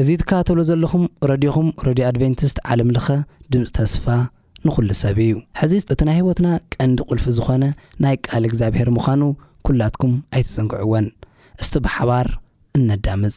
እዚ ትከታተልዎ ዘለኹም ረድዮኹም ረድዮ ኣድቨንቲስት ዓለም ለኸ ድምጺ ተስፋ ንኹሉ ሰብ እዩ። ሕዚ እቲ ናይ ህይወትና ቀንዲ ቁልፊ ዝኾነ ናይ ቃል እግዚኣብሔር ምዃኑ ኩላትኩም ኣይትዘንግዕዎን። እስቲ ብሓባር እነዳምጽ።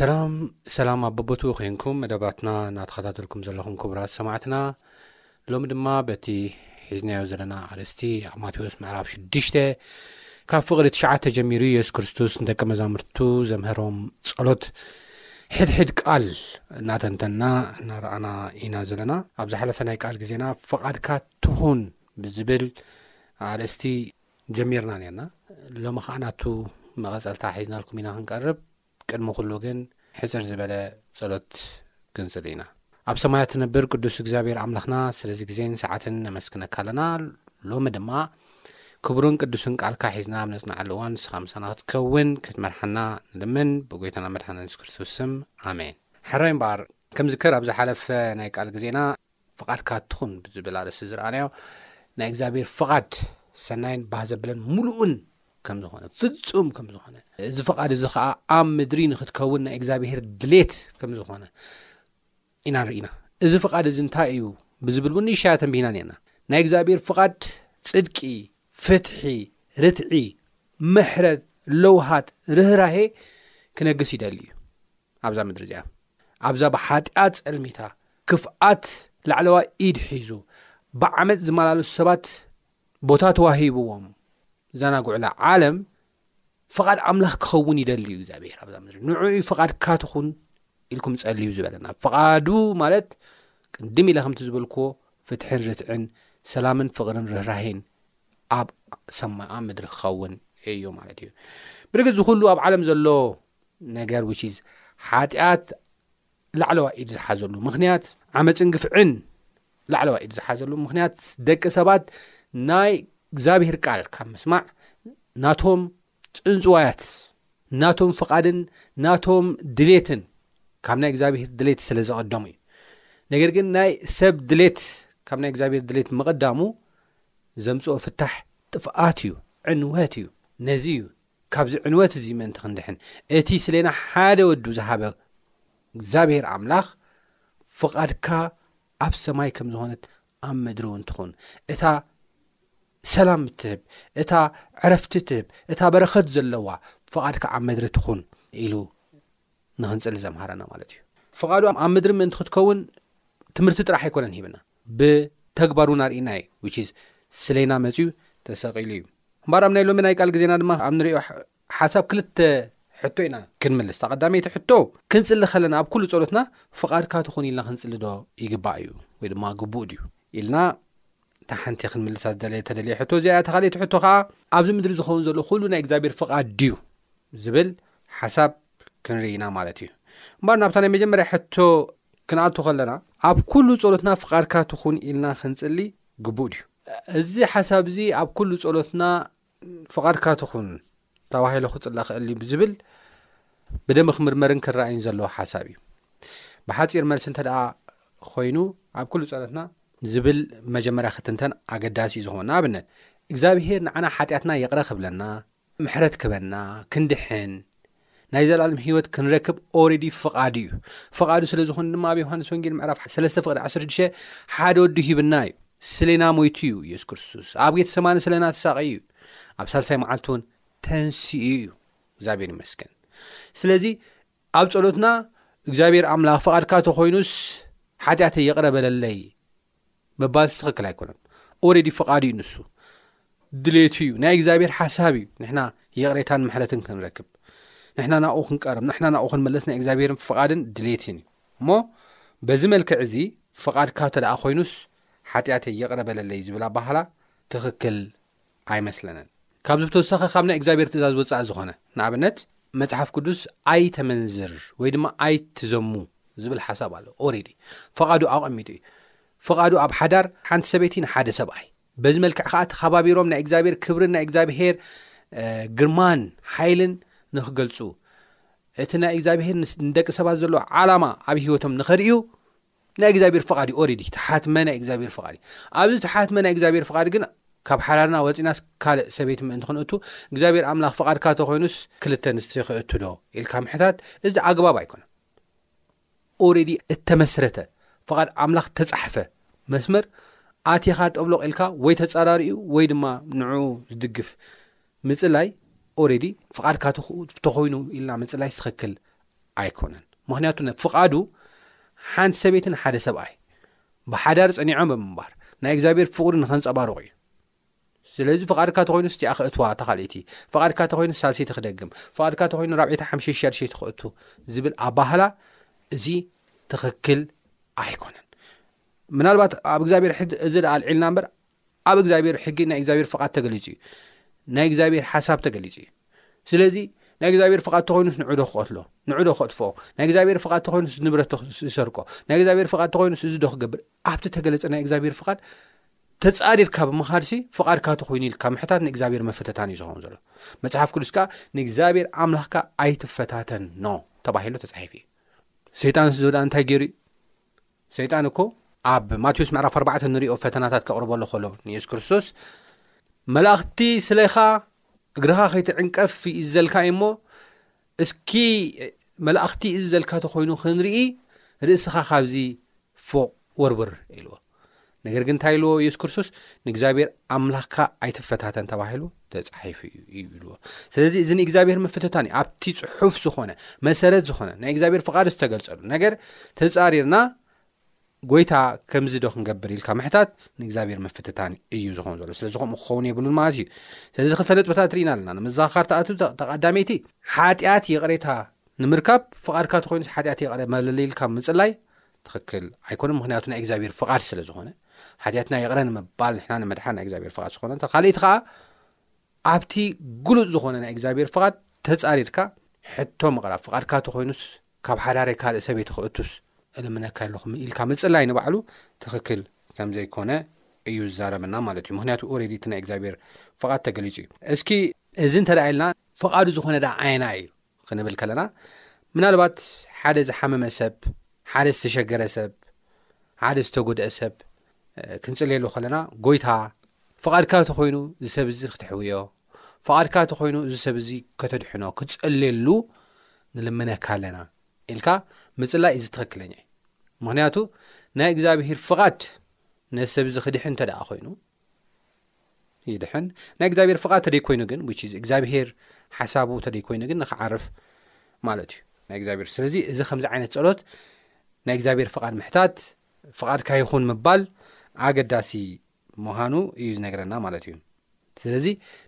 ሰላም ሰላም ኣብ በቦትኡ ኮንኩም መደባትና እናተኸታተልኩም ዘለኹም ክቡራት ሰማዕትና ሎሚ ድማ በቲ ሒዝናዮ ዘለና ኣርእስቲ ኣብ ማቴዎስ ምዕራፍ 6ዱሽተ ካብ ፍቕሪ ትሽዓተ ጀሚሩ የሱስ ክርስቶስ ንደቂ መዛምርቱ ዘምህሮም ጸሎት ሕድሕድ ቃል እናተንተና እናረኣና ኢና ዘለና ኣብ ዝሓለፈ ናይ ቃል ግዜና ፍቓድካ ትኹን ብዝብል ኣርእስቲ ጀሚርና ኔርና ሎሚ ከዓ ናቱ መቐፀልታ ሒዝናልኩም ኢና ክንቀርብ ቅድሚ ኩሉ ግን ሕፅር ዝበለ ጸሎት ክንጽል ኢና ኣብ ሰማያት ትነብር ቅዱስ እግዚኣብሔር ኣምላኽና ስለዚ ግዜን ሰዓትን ነመስግነካ ኣለና ሎሚ ድማ ክቡርን ቅዱስን ቃልካ ሒዝና ኣብ ነጽናዓሉ እዋን ንስኻ ምሳና ክትከውን ክትመርሓና ንልምን ብጎይታና መድሓና የሱስ ክርስቶስ ስም ኣሜን ሕራይ እምበኣር ከም ዝከር ኣብ ዝሓለፈ ናይ ቃል ግዜና ፍቓድካ ትኹን ብዝብል ኣርእስቲ ዝረኣናዮ ናይ እግዚኣብሔር ፍቓድ ሰናይን ባህ ዘብለን ሙሉእን ከም ዝኾነ ፍጹም ከም ዝኾነ እዚ ፍቓድ እዚ ከዓ ኣብ ምድሪ ንክትከውን ናይ እግዚኣብሄር ድሌት ከም ዝኾነ ኢና ንርኢና እዚ ፍቓድ እዚ እንታይ እዩ ብዝብል እውን ንሻያ ተንቢህና ነርና ናይ እግዚኣብሄር ፍቓድ ፅድቂ ፍትሒ ርትዒ ምሕረት ለውሃት ርህራሄ ክነግስ ይደሊ እዩ ኣብዛ ምድሪ እዚኣ ኣብዛ ብሓጢኣት ፀልሚታ ክፍኣት ላዕለዋይ ኢድ ሒዙ፣ ብዓመጽ ዝመላለሱ ሰባት ቦታ ተዋሂብዎም ዝዛናግዑላ ዓለም ፍቓድ ኣምላኽ ክኸውን ይደሊ እዩ እግዚኣብሔር ኣብዛ ምድሪ ንዑ እዩ ፍቓድካ ትኹን ኢልኩም ጸልዩ ዝበለና ፍቓዱ ማለት ቅድም ኢለ ከምቲ ዝበልክዎ ፍትሕን ርትዕን ሰላምን ፍቕርን ርህራሄን ኣብ ሰማይ ኣብ ምድሪ ክኸውን እዩ ማለት እዩ ብርግፅ ዝኩሉ ኣብ ዓለም ዘሎ ነገር ዊችዝ ሓጢኣት ላዕለዋይ ኢድ ዝሓዘሉ ምኽንያት ዓመፅን ግፍዕን ላዕለዋይ ኢድ ዝሓዘሉ ምኽንያት ደቂ ሰባት ናይ እግዚኣብሄር ቃል ካብ ምስማዕ ናቶም ፅንፅዋያት ናቶም ፍቓድን ናቶም ድሌትን ካብ ናይ እግዚኣብሄር ድሌት ስለ ዘቐደሙ እዩ ነገር ግን ናይ ሰብ ድሌት ካብ ናይ እግዚኣብሄር ድሌት ምቕዳሙ ዘምፅኦ ፍታሕ ጥፍኣት እዩ ዕንወት እዩ ነዚ እዩ ካብዚ ዕንወት እዚ ምእንቲ ክንድሕን፣ እቲ ስሌና ሓደ ወዱ ዝሃበ እግዚኣብሄር ኣምላኽ፣ ፍቓድካ ኣብ ሰማይ ከም ዝኾነት ኣብ ምድሪ እውን ትኹን፣ እታ ሰላም እትህብ፣ እታ ዕረፍቲ እትህብ፣ እታ በረኸት ዘለዋ ፍቓድካ ኣብ ምድሪ ትኹን ኢሉ ንኽንጽሊ ዘምሃረና ማለት እዩ። ፍቓዱ ኣብ ምድሪ ምእንቲ ክትከውን ትምህርቲ ጥራሕ ኣይኮነን ሂብና። ብ ተግባር ውን ኣርኢና እዩ which is ስለይና መጽዩ ተሰቂሉ እዩ እምባር ኣብ ናይ ሎሚ ናይ ቃል ግዜና ድማ ኣብ ንሪኦ ሓሳብ ክልተ ሕቶ ኢና ክንምልስ እታ ቀዳመይቲ ሕቶ ክንጽሊ ከለና ኣብ ኩሉ ጸሎትና ፍቃድካ ትኹን ኢልና ክንጽሊ ዶ ይግባእ እዩ ወይ ድማ ግቡእ ድዩ ኢልና እታ ሓንቲ ክንምልሳ ዝደለየ ተደልየ ሕቶ እዚኣ እታ ካልኣይቲ ሕቶ ከኣ ኣብዚ ምድሪ ዝኸውን ዘሎ ኩሉ ናይ እግዚኣብሔር ፍቃድ ድዩ ዝብል ሓሳብ ክንርኢ ኢና ማለት እዩ እምበር ናብታ ናይ መጀመርያ ሕቶ ክንኣቱ ከለና ኣብ ኩሉ ጸሎትና ፍቃድካ ትኹን ኢልና ክንጽሊ ግቡእ ድዩ እዚ ሓሳብ እዚ ኣብ ኩሉ ጸሎትና ፍቃድካ ትኹን ተባሂሎ ክጽለ ክእል እዩ ዝብል ብደሚ ክምርመርን ክረኣይን ዘለዎ ሓሳብ እዩ ብሓፂር መልሲ እንተ ደኣ ኮይኑ ኣብ ኩሉ ፀሎትና ዝብል መጀመርያ ክትንተን ኣገዳሲ እዩ ዝኾን ንኣብነት እግዚኣብሄር ንዓና ሓጢኣትና የቕረ ክብለና ምሕረት ክበና ክንድሕን ናይ ዘላለም ህይወት ክንረክብ ኦሬዲ ፍቓዱ እዩ ፍቓዱ ስለ ዝኾኑ ድማ ኣብ ዮሃንስ ወንጌል ምዕራፍ ሰለስተ ፍቕዲ ዓሰርተ ሽዱሽተ ሓደ ወዱ ሂብና እዩ ስሌና ሞይቱ እዩ ኢየሱስ ክርስቶስ ኣብ ጌተ ሰማኒ ስለና ተሳቐዩ እዩ ኣብ ሳልሳይ መዓልቲ እውን ተንስኡ እዩ እግዚኣብሔር ይመስገን ስለዚ ኣብ ጸሎትና እግዚኣብሔር ኣምላኽ ፍቓድካ ተኾይኑስ ሓጢኣተይ ይቕረ በለለይ መባልሲ ትኽክል ኣይኮነን ኦረዲ ፍቓዱ እዩ ንሱ ድሌቱ እዩ ናይ እግዚኣብሔር ሓሳብ እዩ ንሕና የቕሬታን ምሕረትን ክንረክብ ንሕና ናብኡ ክንቀርብ ንሕና ናብኡ ክንመለስ ናይ እግዚኣብሔርን ፍቓድን ድሌትን እዩ እሞ በዚ መልክዕ እዚ ፍቓድካ ተደኣ ኮይኑስ ሓጢኣተይ የቕረ በለለይ ዝብላ ባህላ ትኽክል ኣይመስለንን። ካብዚ ብተወሳኺ ካብ ናይ እግዚኣብሔር ትእዛዝ ወጻኢ ዝኾነ፣ ንኣብነት መጽሓፍ ቅዱስ ኣይተመንዝር ወይ ድማ ኣይትዘሙ ዝብል ሓሳብ ኣሎ ኦሬዲ ፍቓዱ ኣቐሚጡ እዩ። ፍቓዱ ኣብ ሓዳር ሓንቲ ሰበይቲ ንሓደ ሰብኣይ በዚ መልክዕ ከዓ ተኸባቢሮም ናይ እግዚኣብሔር ክብርን ናይ እግዚኣብሔር ግርማን ሓይልን ንክገልጹ እቲ ናይ እግዚኣብሔር ንደቂ ሰባት ዘሎ ዓላማ ኣብ ህይወቶም ንኸርእዩ ናይ እግዚኣብሔር ፍቓድ እዩ ኦሬዲ ተሓትመ ናይ እግዚኣብሔር ፍቓድ እዩ ኣብዚ ተሓትመ ናይ እግዚኣብሔር ፍቓድ ግን ካብ ሓዳርና ወፂናስ ካልእ ሰበይቲ ምእንቲ ክንእቱ እግዚኣብሔር ኣምላኽ ፍቓድካ ተኮይኑስ ክልተ ንስቲ ክእቱ ዶ ኢልካ ምሕታት እዚ ኣግባብ ኣይኮነ ኦሬዲ እተመስረተ ፍቓድ ኣምላኽ ተፃሕፈ መስመር ኣቲኻ ጠብሎቕ ኢልካ ወይ ተፃራሪኡ ወይ ድማ ንዕኡ ዝድግፍ ምጽላይ ኦሬዲ ፍቓድካ ተኾይኑ ኢልና ምጽላይ ትኽክል ኣይኮነን ምክንያቱ ፍቓዱ ሓንቲ ሰበይትን ሓደ ሰብኣይ ብሓዳር ጸኒዖም ብምንባር ናይ እግዚኣብሔር ፍቕዱ ንኸንጸባርቑ እዩ ስለዚ ፍቓድካ ተኾይኑ ስቲኣ ክእትዋ ተኻልእቲ ፍቓድካ ተኾይኑ ሳልሰይቲ ክደግም ፍቓድካ ተኾይኑ ራብዒታ ሓምሸ ሸድሸይቲ ክእቱ ዝብል ኣባህላ እዚ ትኽክል ኣይኮነን ምናልባት ኣብ እግዚኣብሔር ሕጊ እዚ ኣልዒልና እምበር ኣብ እግዚኣብሔር ሕጊ ናይ እግዚኣብሔር ፍቓድ ተገሊጹ እዩ ናይ እግዚኣብሔር ሓሳብ ተገሊጹ እዩ ስለዚ ናይ እግዚኣብሔር ፍቓድ ተኮይኑስ ንዑዶ ክቐትሎ ንዑዶ ክኸጥፎ ናይ እግዚኣብሔር ፍቓድ ተኮይኑስ ንብረት ዝሰርቆ ናይ እግዚኣብሔር ፍቓድ ተኮይኑስ እዚ ዶ ክገብር ኣብቲ ተገለጸ ናይ እግዚኣብሔር ፍቓድ ተጻሪርካ ብምኻድሲ ፍቓድካ ተኮይኑ ኢልካ ምሕታት ንእግዚኣብሔር መፈተታን እዩ ዝኸውን ዘሎ መፅሓፍ ቅዱስ ከዓ ንእግዚኣብሔር ኣምላኽካ ኣይትፈታተን ኖ ተባሂሉ ተፃሒፉ እዩ ሰይጣንስ ዞዳ እንታይ ገይሩ እዩ ሰይጣን እኮ ኣብ ማቴዎስ ምዕራፍ ኣርባዕተ ንሪኦ ፈተናታት ከቕርበሉ ከሎ ንየሱስ ክርስቶስ መላእኽቲ ስለኻ እግርኻ ከይትዕንቀፍ ይእዘልካ እዩሞ እስኪ መላእኽቲ እዚ ዘልካ ተኮይኑ ክንርኢ ርእስኻ ካብዚ ፎቕ ወርብር ኢልዎ ነገር ግን እንታይ ኢልዎ የሱስ ክርስቶስ ንእግዚኣብሔር ኣምላኽካ ኣይትፈታተን ተባሂሉ ተጻሒፉ እዩ ኢልዎ ስለዚ እዚ ንእግዚኣብሔር ምፍትታን እዩ ኣብቲ ጽሑፍ ዝኾነ መሰረት ዝኾነ ናይ እግዚኣብሔር ፍቓድ ዝተገልጸሉ ነገር ተጻሪርና ጎይታ ከምዚ ዶ ክንገብር ኢልካ ምሕታት ንእግዚኣብሔር ምፍትታን እዩ ዝኾኑ ዘሎ ስለዚ ከምኡ ክኸውን የብሉን ማለት እዩ ስለዚ ክልተ ነጥብታት ርኢና ኣለና ንምዘኻኻር ተኣት ተቐዳመይቲ ሓጢኣት ይቕሬታ ንምርካብ ፍቓድካ ተኮይኑስ ሓጢኣት ይቕረ መለለይልካ ምፅላይ ትኽክል ኣይኮነን ምክንያቱ ናይ እግዚኣብሔር ፍቓድ ስለ ዝኾነ ሓጢኣትና ይቕረ ንምባል ንሕና ንምድሓን ናይ እግዚኣብሔር ፍቓድ ዝኾነ እንተ ካልእቲ ከዓ ኣብቲ ግሉፅ ዝኾነ ናይ እግዚኣብሔር ፍቓድ ተፃሪድካ ሕቶ ምቕራብ ፍቓድካ ተኮይኑስ ካብ ሓዳሪ ካልእ ሰበይቲ ክእቱስ እልምነካ ኣለኹም ኢልካ ምፅላይ ንባዕሉ ትኽክል ከም ዘይኮነ እዩ ዝዛረበና ማለት እዩ ምክንያቱ ኦሬዲ እቲ ናይ እግዚኣብሔር ፍቓድ ተገሊፁ እዩ እስኪ እዚ እንተደኣ ኢልና ፍቓዱ ዝኾነ ዳ ዓይና እዩ ኽንብል ከለና ምናልባት ሓደ ዝሓመመ ሰብ ሓደ ዝተሸገረ ሰብ ሓደ ዝተጎድአ ሰብ ክንጽልየሉ ከለና ጎይታ ፍቓድካ እቲ ኮይኑ እዚ ሰብ እዚ ክትሕውዮ ፍቓድካ እቲ ኮይኑ እዚ ሰብ እዚ ከተድሕኖ ክትጸልየሉ ንልምነካ ኣለና ኢልካ ምጽላይ እዚ ትኽክለኛ እዩ ምክንያቱ ናይ እግዚኣብሂር ፍቓድ ነዚ ሰብ እዚ ክድሕን እንተ ደኣ ኮይኑ ይድሕን ናይ እግዚኣብሔር ፍቓድ ተደይ ኮይኑ ግን ዊች እግዚኣብሔር ሓሳቡ ተደይ ኮይኑ ግን ንክዓርፍ ማለት እዩ ናይ እግዚኣብሔር ስለዚ እዚ ከምዚ ዓይነት ጸሎት ናይ እግዚኣብሔር ፍቓድ ምሕታት ፍቓድ ካይኹን ምባል ኣገዳሲ ምዃኑ እዩ ዝነገረና ማለት እዩ ስለዚ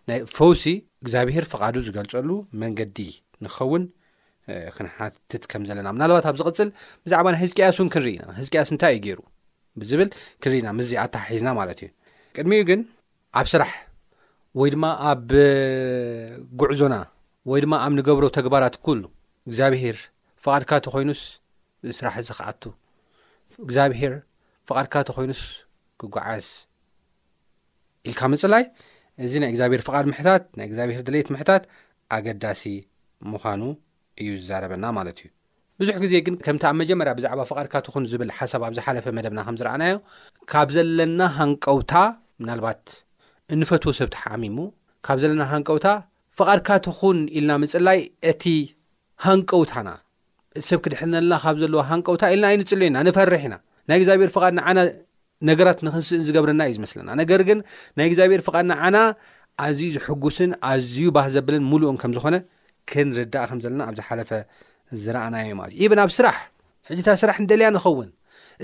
ናይ ፈውሲ እግዚኣብሔር ፍቓዱ ዝገልጸሉ መንገዲ ንኸውን ክንሓትት ከም ዘለና ምናልባት ኣብ ዝቕጽል ብዛዕባ ናይ ህዝቅያስ እውን ክንርኢና ህዝቅያስ እንታይ እዩ ገይሩ ብዝብል ክሊና ምስዚ ኣተሓሒዝና ማለት እዩ ቅድሚኡ ግን ኣብ ስራሕ ወይ ድማ ኣብ ጉዕዞና ወይ ድማ ኣብ ንገብሮ ተግባራት ኩሉ እግዚኣብሄር ፍቓድካ ተኾይኑስ ስራሕ እዚ ክኣቱ እግዚኣብሄር ፍቓድካ ተኾይኑስ ክጓዓዝ ኢልካ ምፅላይ እዚ ናይ እግዚኣብሄር ፍቓድ ምሕታት ናይ እግዚኣብሄር ድሌት ምሕታት ኣገዳሲ ምዃኑ እዩ ዝዛረበና ማለት እዩ። ብዙሕ ግዜ ግን ከምቲ ኣብ መጀመርያ ብዛዕባ ፍቓድካ ትኹን ዝብል ሓሳብ ኣብ ዝሓለፈ መደብና ከም ዝረኣናዮ ካብ ዘለና ሃንቀውታ ምናልባት እንፈትዎ ሰብ ተሓሚሙ ካብ ዘለና ሃንቀውታ ፍቓድካ ትኹን ኢልና ምጽላይ እቲ ሃንቀውታና እቲ ሰብ ክድሕነልና ካብ ዘለዎ ሃንቀውታ ኢልና ኣይንጽለዩና ንፈርሕ ኢና ናይ እግዚኣብሔር ፍቓድ ንዓና ነገራት ንክንስእን ዝገብረና እዩ ዝመስለና ነገር ግን ናይ እግዚኣብሔር ፍቓድ ንዓና ኣዝዩ ዝሕጉስን ኣዝዩ ባህ ዘብልን ሙሉእን ከም ዝኾነ ክንርዳእ ከም ዘለና ኣብ ዝሓለፈ ዝረኣናዮ ማለት እዩ ኢብን ኣብ ስራሕ ሕጂ እታ ስራሕ ንደልያ ንኸውን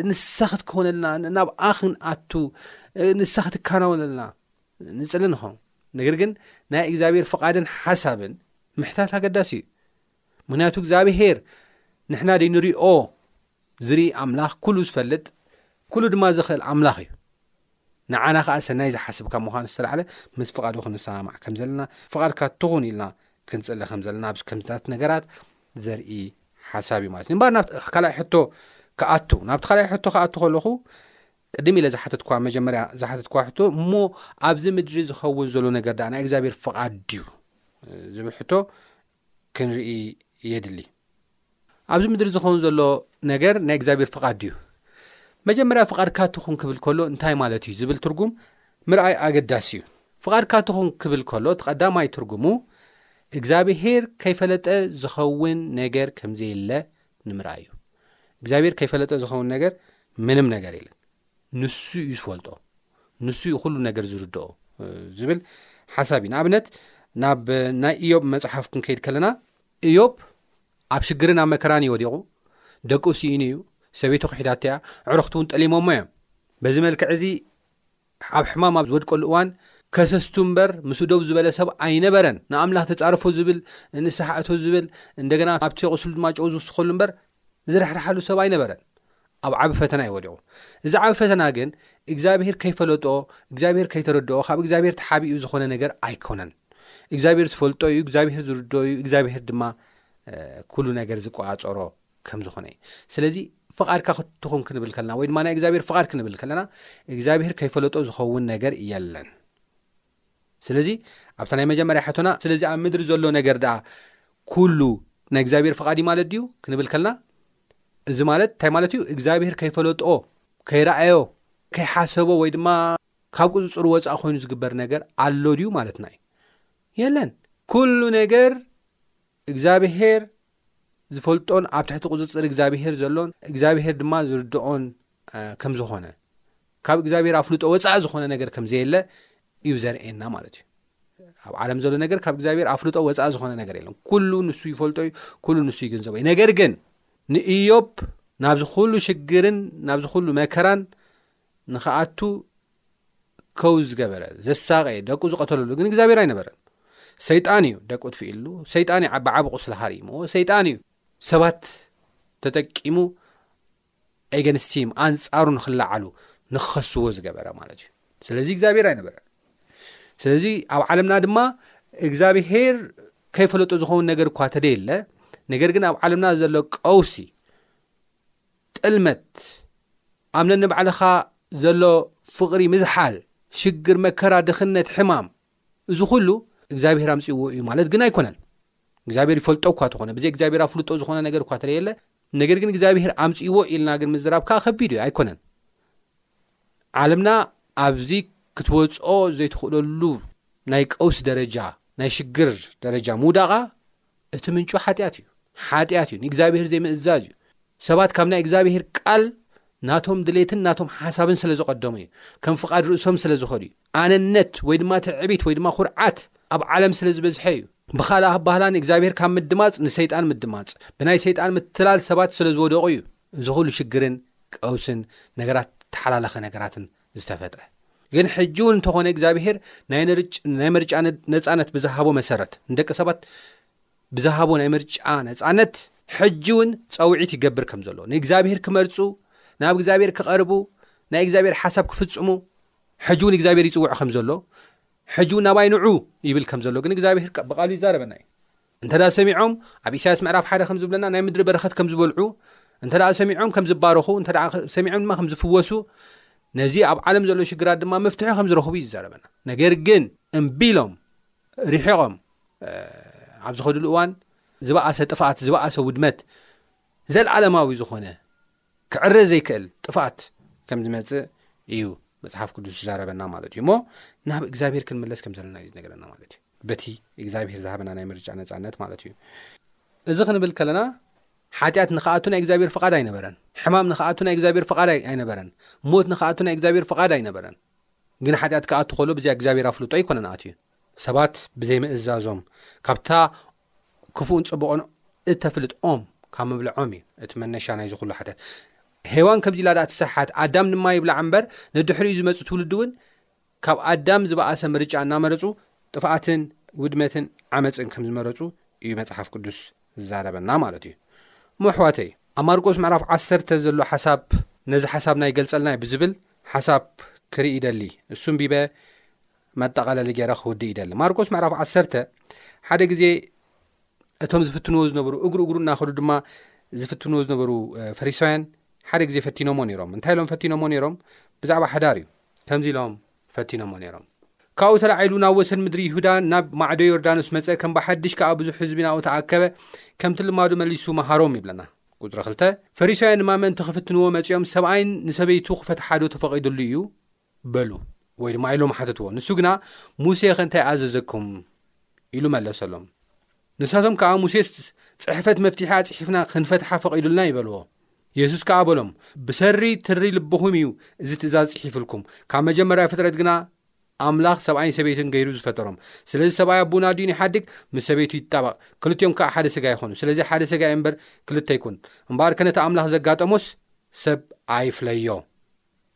ንሳ ክትከውነልና ናብኣ ክንኣቱ ንሳ ክትካናወነልና ንፅሊ ንኸውን ነገር ግን ናይ እግዚኣብሔር ፍቓድን ሓሳብን ምሕታት ኣገዳሲ እዩ ምክንያቱ እግዚኣብሄር ንሕና ደይንሪኦ ዝርኢ ኣምላኽ ኩሉ ዝፈልጥ ኩሉ ድማ ዝኽእል ኣምላኽ እዩ ንዓና ከዓ ሰናይ ዝሓስብ ካብ ምዃኑ ዝተላዕለ ምስ ፍቓዱ ክንሰማማዕ ከም ዘለና ፍቓድካ ትኹን ኢልና ክንፅሊ ከም ዘለና ብ ከምዝታት ነገራት ዘርኢ ሓሳብ እዩ ማለት እዩ እምበር ናብ ካልኣይ ሕቶ ክኣቱ ናብቲ ካልኣይ ሕቶ ክኣቱ ከለኹ ቅድም ኢለ ዝሓተትኳ መጀመርያ ዝሓተትኳ ሕቶ እሞ ኣብዚ ምድሪ ዝኸውን ዘሎ ነገር ዳኣ ናይ እግዚኣብሔር ፍቓድ ድዩ ዝብል ሕቶ ክንርኢ የድሊ። ኣብዚ ምድሪ ዝኸውን ዘሎ ነገር ናይ እግዚኣብሔር ፍቓድ ድዩ? መጀመርያ ፍቓድካ ትኹን ክብል ከሎ እንታይ ማለት እዩ ዝብል ትርጉም ምርኣይ ኣገዳሲ እዩ። ፍቓድካ ትኹን ክብል ከሎ እቲ ቀዳማይ ትርጉሙ እግዚኣብሔር ከይፈለጠ ዝኸውን ነገር ከምዘየለ ንምርኣይ እዩ። እግዚኣብሔር ከይፈለጠ ዝኸውን ነገር ምንም ነገር የለን። ንሱ እዩ ዝፈልጦ ንሱ እዩ ኩሉ ነገር ዝርድኦ ዝብል ሓሳብ እዩ ንኣብነት ናብ ናይ እዮብ መፅሓፍ ክንከይድ ከለና እዮብ ኣብ ሽግርን ኣብ መከራን እዩ ወዲቑ ደቁ ስኢኑ እዩ ሰበይቱ ክሒዳቶ እያ ዕረኽቲ እውን ጠሊሞሞ እዮም በዚ መልክዕ እዚ ኣብ ሕማም ኣብ ዝወድቀሉ እዋን ከሰስቱ እምበር ምስ ደው ዝበለ ሰብ ኣይነበረን ንኣምላኽ ተፃርፎ ዝብል ንስሓእቶ ዝብል እንደገና ኣብቲ ቁስሉ ድማ ጨው ዝውስኸሉ እምበር ዝርሕርሓሉ ሰብ ኣይነበረን ኣብ ዓቢ ፈተና እዩ ወዲቑ እዚ ዓቢ ፈተና ግን እግዚኣብሄር ከይፈለጦ እግዚኣብሄር ከይተረድኦ ካብ እግዚኣብሄር ተሓቢኡ ዝኾነ ነገር ኣይኮነን እግዚኣብሄር ዝፈልጦ እዩ እግዚኣብሄር ዝርድኦ እዩ እግዚኣብሄር ድማ ኩሉ ነገር ዝቆፃፀሮ ከም ዝኾነ እዩ ስለዚ ፍቓድካ ክትኹን ክንብል ከለና ወይ ድማ ናይ እግዚኣብሄር ፍቓድ ክንብል ከለና እግዚኣብሄር ከይፈለጦ ዝኸውን ነገር የለን ስለዚ ኣብታ ናይ መጀመርያ ሕቶና ስለዚ ኣብ ምድሪ ዘሎ ነገር ደኣ ኩሉ ናይ እግዚኣብሔር ፍቓድ እዩ ማለት ድዩ ክንብል ከልና እዚ ማለት እንታይ ማለት እዩ እግዚኣብሔር ከይፈለጦ ከይረኣዮ ከይሓሰቦ ወይ ድማ ካብ ቁፅፅሩ ወፃእ ኮይኑ ዝግበር ነገር ኣሎ ድዩ ማለትና እዩ የለን ኩሉ ነገር እግዚኣብሄር ዝፈልጦን ኣብ ትሕቲ ቁጽጽር እግዚኣብሄር ዘሎን እግዚኣብሄር ድማ ዝርድኦን ከም ዝኾነ ካብ እግዚኣብሄር ኣፍልጦ ወጻኢ ዝኾነ ነገር ከም ዘየለ እዩ ዘርእየና ማለት እዩ ኣብ ዓለም ዘሎ ነገር ካብ እግዚኣብሔር ኣፍልጦ ወፃኢ ዝኾነ ነገር የለን ኩሉ ንሱ ይፈልጦ እዩ ኩሉ ንሱ ይግንዘቦ እዩ ነገር ግን ንእዮብ ናብዚ ኩሉ ሽግርን ናብዚ ኩሉ መከራን ንክኣቱ ከው ዝገበረ ዘሳቀየ ደቁ ዝቀተለሉ ግን እግዚኣብሔር ኣይነበረን ሰይጣን እዩ ደቁ ትፍኢሉ ሰይጣን እዩ ዓቢ ዓቢ ቁስሊ ሃሪምዎ ሰይጣን እዩ ሰባት ተጠቂሙ ኤገንስቲም ኣንጻሩ ንክለዓሉ ንክኸስዎ ዝገበረ ማለት እዩ ስለዚ እግዚኣብሔር ኣይነበረ ስለዚ ኣብ ዓለምና ድማ እግዚኣብሄር ከይፈለጦ ዝኸውን ነገር እኳ ተደየለ ነገር ግን ኣብ ዓለምና ዘሎ ቀውሲ ጥልመት፣ ኣብ ነንባዕልኻ ዘሎ ፍቕሪ ምዝሓል፣ ሽግር፣ መከራ፣ ድኽነት፣ ሕማም፣ እዚ ኹሉ እግዚኣብሄር ኣምጺእዎ እዩ ማለት ግን ኣይኮነን። እግዚኣብሄር ይፈልጦ እኳ ተኾነ፣ ብዘይ እግዚኣብሄር ኣፍልጦ ዝኾነ ነገር እኳ ተለየለ፣ ነገር ግን እግዚኣብሄር ኣምጺእዎ ኢልና ግን ምዝራብ ከኣ ከቢድ እዩ፣ ኣይኮነን። ዓለምና ኣብዚ ክትወጽኦ ዘይትኽእለሉ ናይ ቀውሲ ደረጃ፣ ናይ ሽግር ደረጃ ምውዳቓ፣ እቲ ምንጩ ሓጢኣት እዩ። ሓጢኣት እዩ፣ ንእግዚኣብሄር ዘይምእዛዝ እዩ። ሰባት ካብ ናይ እግዚኣብሄር ቃል ናቶም ድሌትን ናቶም ሓሳብን ስለ ዝቐደሙ እዩ። ከም ፍቓድ ርእሶም ስለ ዝኸዱ እዩ። ኣነነት ወይ ድማ ትዕቢት ወይ ድማ ኹርዓት ኣብ ዓለም ስለ ዝበዝሐ እዩ። ብኻልእ ኣባህላ ንእግዚኣብሄር ካብ ምድማጽ ንሰይጣን ምድማጽ፣ ብናይ ሰይጣን ምትላል ሰባት ስለ ዝወደቑ እዩ እዚ ኹሉ ሽግርን ቀውስን ነገራት ተሓላለኸ ነገራትን ዝተፈጥረ ግን ሕጂ እውን እንተኾነ እግዚኣብሄር ናይ ምርጫ ነፃነት ብዝሃቦ መሰረት ንደቂ ሰባት ብዝሃቦ ናይ ምርጫ ነፃነት ሕጂ እውን ፀውዒት ይገብር ከም ዘሎ ንእግዚኣብሄር ክመርፁ ናብ እግዚኣብሄር ክቐርቡ ናይ እግዚኣብሄር ሓሳብ ክፍፅሙ ሕጂ እውን እግዚኣብሄር ይፅውዕ ከም ዘሎ ሕጂ እውን ናባይ ንዑ ይብል ከም ዘሎ ግን እግዚኣብሄር ብቓሉ ይዛረበና እዩ እንተደኣ ሰሚዖም ኣብ ኢሳያስ ምዕራፍ ሓደ ከም ዝብለና ናይ ምድሪ በረኸት ከም ዝበልዑ እንተደኣ ሰሚዖም ከም ዝባረኹ እንተደኣ ሰሚዖም ድማ ከም ዝፍወሱ ነዚ ኣብ ዓለም ዘሎ ሽግራት ድማ መፍትሒ ከም ዝረኽቡ እዩ ዝዛረበና ነገር ግን እምቢ ኢሎም ርሒቖም ኣብ ዝኸድሉ እዋን ዝበኣሰ ጥፍኣት ዝበኣሰ ውድመት ዘለዓለማዊ ዝኾነ ክዕረ ዘይክእል ጥፍኣት ከም ዝመፅእ እዩ መፅሓፍ ቅዱስ ዝዛረበና ማለት እዩ እሞ ናብ እግዚኣብሄር ክንምለስ ከም ዘለና እዩ ዝነገረና ማለት እዩ በቲ እግዚኣብሄር ዝሃበና ናይ ምርጫ ነፃነት ማለት እዩ እዚ ክንብል ከለና ሓጢኣት ንክኣቱ ናይ እግዚኣብሔር ፍቓድ ኣይነበረን ሕማም ንክኣቱ ናይ እግዚኣብሔር ፍቓድ ኣይነበረን ሞት ንክኣቱ ናይ እግዚኣብሔር ፍቓድ ኣይነበረን ግን ሓጢኣት ክኣቱ ከሎ ብዚኣ እግዚኣብሔር ኣፍልጦ ኣይኮነን ኣትዩ ሰባት ብዘይምእዛዞም ካብታ ክፉእን ጽቡቕን እተፍልጥ ኦም ካብ ምብልዖም እዩ እቲ መነሻ ናይዚ ኩሉ ሓጢኣት ሄዋን ከምዚ ኢላ ድኣ ትሰሓት ኣዳም ድማ ይብላዕ እምበር ንድሕሪኡ ዝመጽእ ትውልዲ እውን ካብ ኣዳም ዝበኣሰ ምርጫ እናመረጹ ጥፍኣትን ውድመትን ዓመፅን ከም ዝመረፁ እዩ መፅሓፍ ቅዱስ ዝዛረበና ማለት እዩ ምኣሕዋተይ ኣብ ማርቆስ ምዕራፍ ዓሰርተ ዘሎ ሓሳብ ነዚ ሓሳብና ይገልጸልና እዩ ብዝብል ሓሳብ ክርኢ ይደሊ እሱም ቢበ መጠቓለሊ ገይረ ክውድእ ይደሊ። ማርቆስ ምዕራፍ ዓሰርተ ሓደ ግዜ እቶም ዝፍትንዎ ዝነበሩ እግሩ እግሩ እናኸዱ ድማ ዝፍትንዎ ዝነበሩ ፈሪሳውያን ሓደ ግዜ ፈቲኖሞ ነይሮም። እንታይ ኢሎም ፈቲኖሞ ነይሮም? ብዛዕባ ሓዳር እዩ። ከምዚ ኢሎም ፈቲኖሞ ነይሮም። ካብኡ ተላዒሉ ናብ ወሰን ምድሪ ይሁዳ ናብ ማዕዶ ዮርዳኖስ መጸ ከም ብሓድሽ ከዓ ብዙሕ ህዝቢ ናብኡ ተኣከበ ከምቲ ልማዱ መሊሱ መሃሮም ይብለና ቁፅሪ ክልተ ፈሪሳውያን ድማ ምእንቲ ክፍትንዎ መፂኦም ሰብኣይን ንሰበይቱ ክፈትሓዶ ተፈቒዱሉ እዩ በሉ ወይ ድማ ኢሎም ሓተትዎ። ንሱ ግና ሙሴ ኸ እንታይ ኣዘዘኩም? ኢሉ መለሰሎም። ንሳቶም ከኣ ሙሴስ ጽሕፈት መፍትሒ ኣጽሒፍና ኽንፈትሓ ፈቒዱልና እዩ በልዎ። የሱስ ከኣ በሎም፣ ብሰሪ ትሪ ልብኹም እዩ እዚ ትእዛዝ ጽሒፉልኩም። ካብ መጀመርያ ፍጥረት ግና ኣምላኽ ሰብኣይን ሰበይትን ገይሩ እዩ ዝፈጠሮም። ስለዚ ሰብኣይ ኣቡኡን ኣዲኡን ይሓድግ፣ ምስ ሰበይቱ ይጣበቕ፣ ክልቲኦም ከኣ ሓደ ስጋ ይኾኑ። ስለዚ ሓደ ስጋ እዩ እምበር ክልተ ኣይኩን። እምበኣርከ ነቲ ኣምላኽ ዘጋጠሞስ ሰብ ኣይፍለዮ።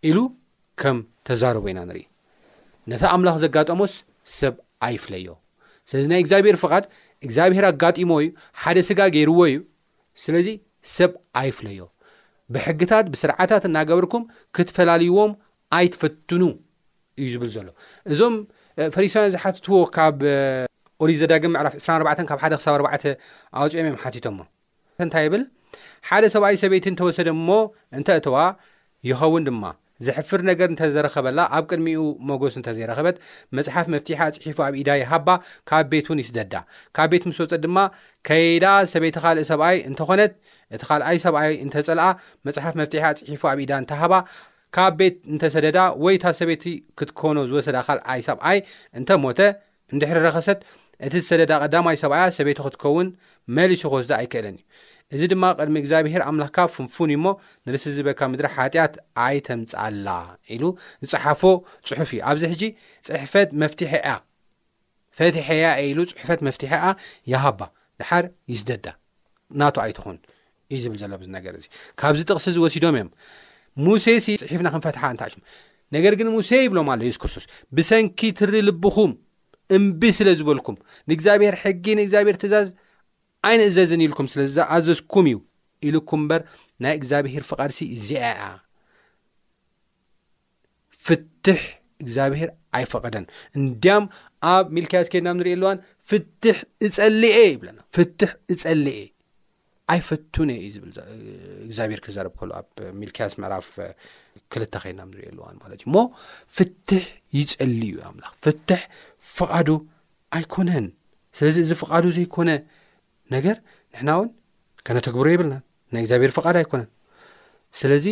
ኢሉ ከም ተዛረቦ ኢና ንርኢ። ነቲ ኣምላኽ ዘጋጠሞስ ሰብ ኣይፍለዮ። ስለዚ ናይ እግዚኣብሄር ፍቓድ እግዚኣብሄር ኣጋጢምዎ እዩ፣ ሓደ ስጋ ገይርዎ እዩ፣ ስለዚ ሰብ ኣይፍለዮ። ብሕግታት ብስርዓታት እናገበርኩም ክትፈላልይዎም ኣይትፈትኑ እዩ ዝብል ዘሎ። እዞም ፈሪሳውያን ዝሓትትዎ ካብ ኦሪት ዘዳግም ምዕራፍ ዕስራን ኣርባዕተን ካብ ሓደ ክሳብ ኣርባዕተ ኣውጺኦም እዮም ሓቲቶሞ። እንታይ ይብል ሓደ ሰብኣይ ሰበይቲ እንተወሰደ እሞ እንተእተዋ ይኸውን ድማ ዘሕፍር ነገር እንተዘረኸበላ ኣብ ቅድሚኡ መጎስ እንተዘይረኸበት መጽሓፍ መፍትሒ ኣጽሒፉ ኣብ ኢዳ ይሃባ ካብ ቤት እውን ይስደዳ ካብ ቤት ምስ ወጸት ድማ ከይዳ ሰበይቲ ካልእ ሰብኣይ እንተኾነት እቲ ካልኣይ ሰብኣይ እንተጸልኣ መጽሓፍ መፍትሒ ኣጽሒፉ ኣብ ኢዳ እንተሃባ ካብ ቤት እንተሰደዳ ወይ እታ ሰበይቲ ክትኮኖ ዝወሰዳ ካልኣይ ሰብኣይ እንተሞተ እንድሕሪ ረኸሰት፣ እቲ ዝሰደዳ ቀዳማይ ሰብኣያ ሰበይቱ ክትከውን መሊሱ ክወስዳ ኣይከእለን እዩ። እዚ ድማ ቅድሚ እግዚኣብሄር ኣምላኽካ ፍንፉን እዩ እሞ፣ ንርስቲ ዝህበካ ምድሪ ሓጢኣት ኣይተምጽኣላ ኢሉ ዝጸሓፎ ጽሑፍ እዩ። ኣብዚ ሕጂ ጽሕፈት መፍትሒኣ ፈቲሐያ እየ ኢሉ ጽሑፈት መፍትሒኣ ይሃባ፣ ደሓር ይስደዳ። ናቱ ኣይትኹን። እዩ ዝብል ዘሎ ብዚ ነገር እዚ ካብዚ ጥቕሲ እዚ ወሲዶም እዮም ሙሴ ሲ ፅሒፍና ክንፈትሓ እንታይ ሽም ነገር ግን ሙሴ ይብሎም ኣሎ የሱስ ክርስቶስ ብሰንኪ ትሪ ልብኹም እምቢ ስለ ዝበልኩም ንእግዚኣብሔር ሕጊ ንእግዚኣብሔር ትእዛዝ ኣይንእዘዝን ኢልኩም ስለ ዝኣዘዝኩም እዩ ኢልኩም እምበር ናይ እግዚኣብሄር ፍቓድ ሲ እዚኣ እያ ፍትሕ እግዚኣብሄር ኣይፈቐደን እንድያም ኣብ ሚልክያስ ከድናም ንሪእ ኣለዋን ፍትሕ እፀልኤ ይብለና ፍትሕ እፀልኤ ኣይፈቱን እየ እዩ ዝብል እግዚኣብሔር ክዘረብ ከሉ ኣብ ሚልክያስ ምዕራፍ ክልተ ከይናም ንሪኦ ኣለዋን ማለት እዩ እሞ ፍትሕ ይፀሊ እዩ ኣምላኽ ፍትሕ ፍቓዱ ኣይኮነን ስለዚ እዚ ፍቓዱ ዘይኮነ ነገር ንሕና እውን ከነተግብሮ የብልናን ናይ እግዚኣብሔር ፍቓድ ኣይኮነን ስለዚ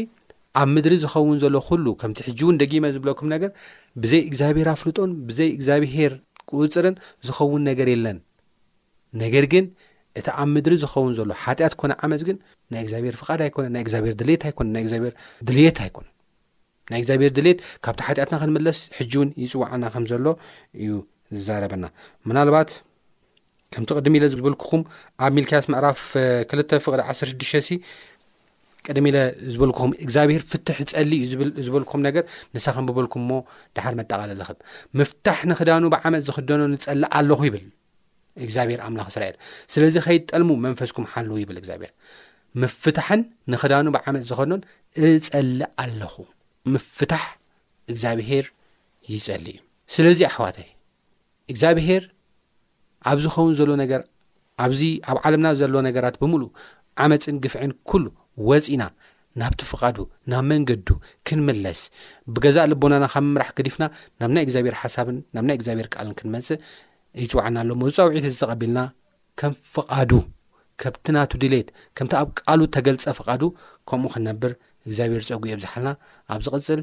ኣብ ምድሪ ዝኸውን ዘሎ ኩሉ ከምቲ ሕጂ እውን ደጊመ ዝብለኩም ነገር ብዘይ እግዚኣብሔር ኣፍልጦን ብዘይ እግዚኣብሔር ቁፅርን ዝኸውን ነገር የለን ነገር ግን እቲ ኣብ ምድሪ ዝኸውን ዘሎ ሓጢኣት ኮነ ዓመፅ ግን ናይ እግዚኣብሔር ፍቓድ ኣይኮነን ናይ እግዚኣብሔር ድሌት ኣይኮነን ናይ እግዚኣብሔር ድልት ኣይኮነን ናይ እግዚኣብሔር ድሌት ካብቲ ሓጢኣትና ክንምለስ ሕጂ እውን ይፅዋዓና ከም ዘሎ እዩ ዝዛረበና ምናልባት ከምቲ ቅድም ኢለ ዝበልኩኹም ኣብ ሚልክያስ ምዕራፍ ክልተ ፍቕዲ ዓሰርተ ሽዱሽተ ሲ ቅድም ኢለ ዝበልኩኹም እግዚኣብሄር ፍትሕ ጸሊ እዩ ዝብል ዝበልኩም ነገር ንሳ ከንብበልኩም እሞ ድሓር መጠቓለለ ክብ ምፍታሕ ንክዳኑ ብዓመት ዝኽደኖ ንጸልእ ኣለኹ ይብል እግዚኣብሄር ኣምላኽ እስራኤል ስለዚ ከይትጠልሙ መንፈስኩም ሓልው ይብል እግዚኣብሄር ምፍታሕን ንክዳኑ ብዓመፅ ዝኸኖን እጸልእ ኣለኹ ምፍታሕ እግዚኣብሄር ይጸሊ እዩ ስለዚ ኣሕዋተይ እግዚኣብሄር ኣብ ዝኸውን ዘሎ ነገር ኣብዚ ኣብ ዓለምና ዘሎ ነገራት ብምሉ ዓመጽን ግፍዕን ኩሉ ወጺና ናብቲ ፍቃዱ ናብ መንገዱ ክንምለስ ብገዛእ ልቦናና ካብ ምምራሕ ገዲፍና ናብ ናይ እግዚኣብሄር ሓሳብን ናብ ናይ እግዚኣብሄር ቃልን ክንመጽእ ይጽዋዓና ኣሎ እሞ ዝጻውዒት እዚ ተቐቢልና ከም ፍቃዱ ከብቲ ናቱ ድሌት ከምቲ ኣብ ቃሉ ተገልጸ ፍቃዱ ከምኡ ክንነብር እግዚኣብሄር ጸጉ የብዝሓልና ኣብ ዝቕጽል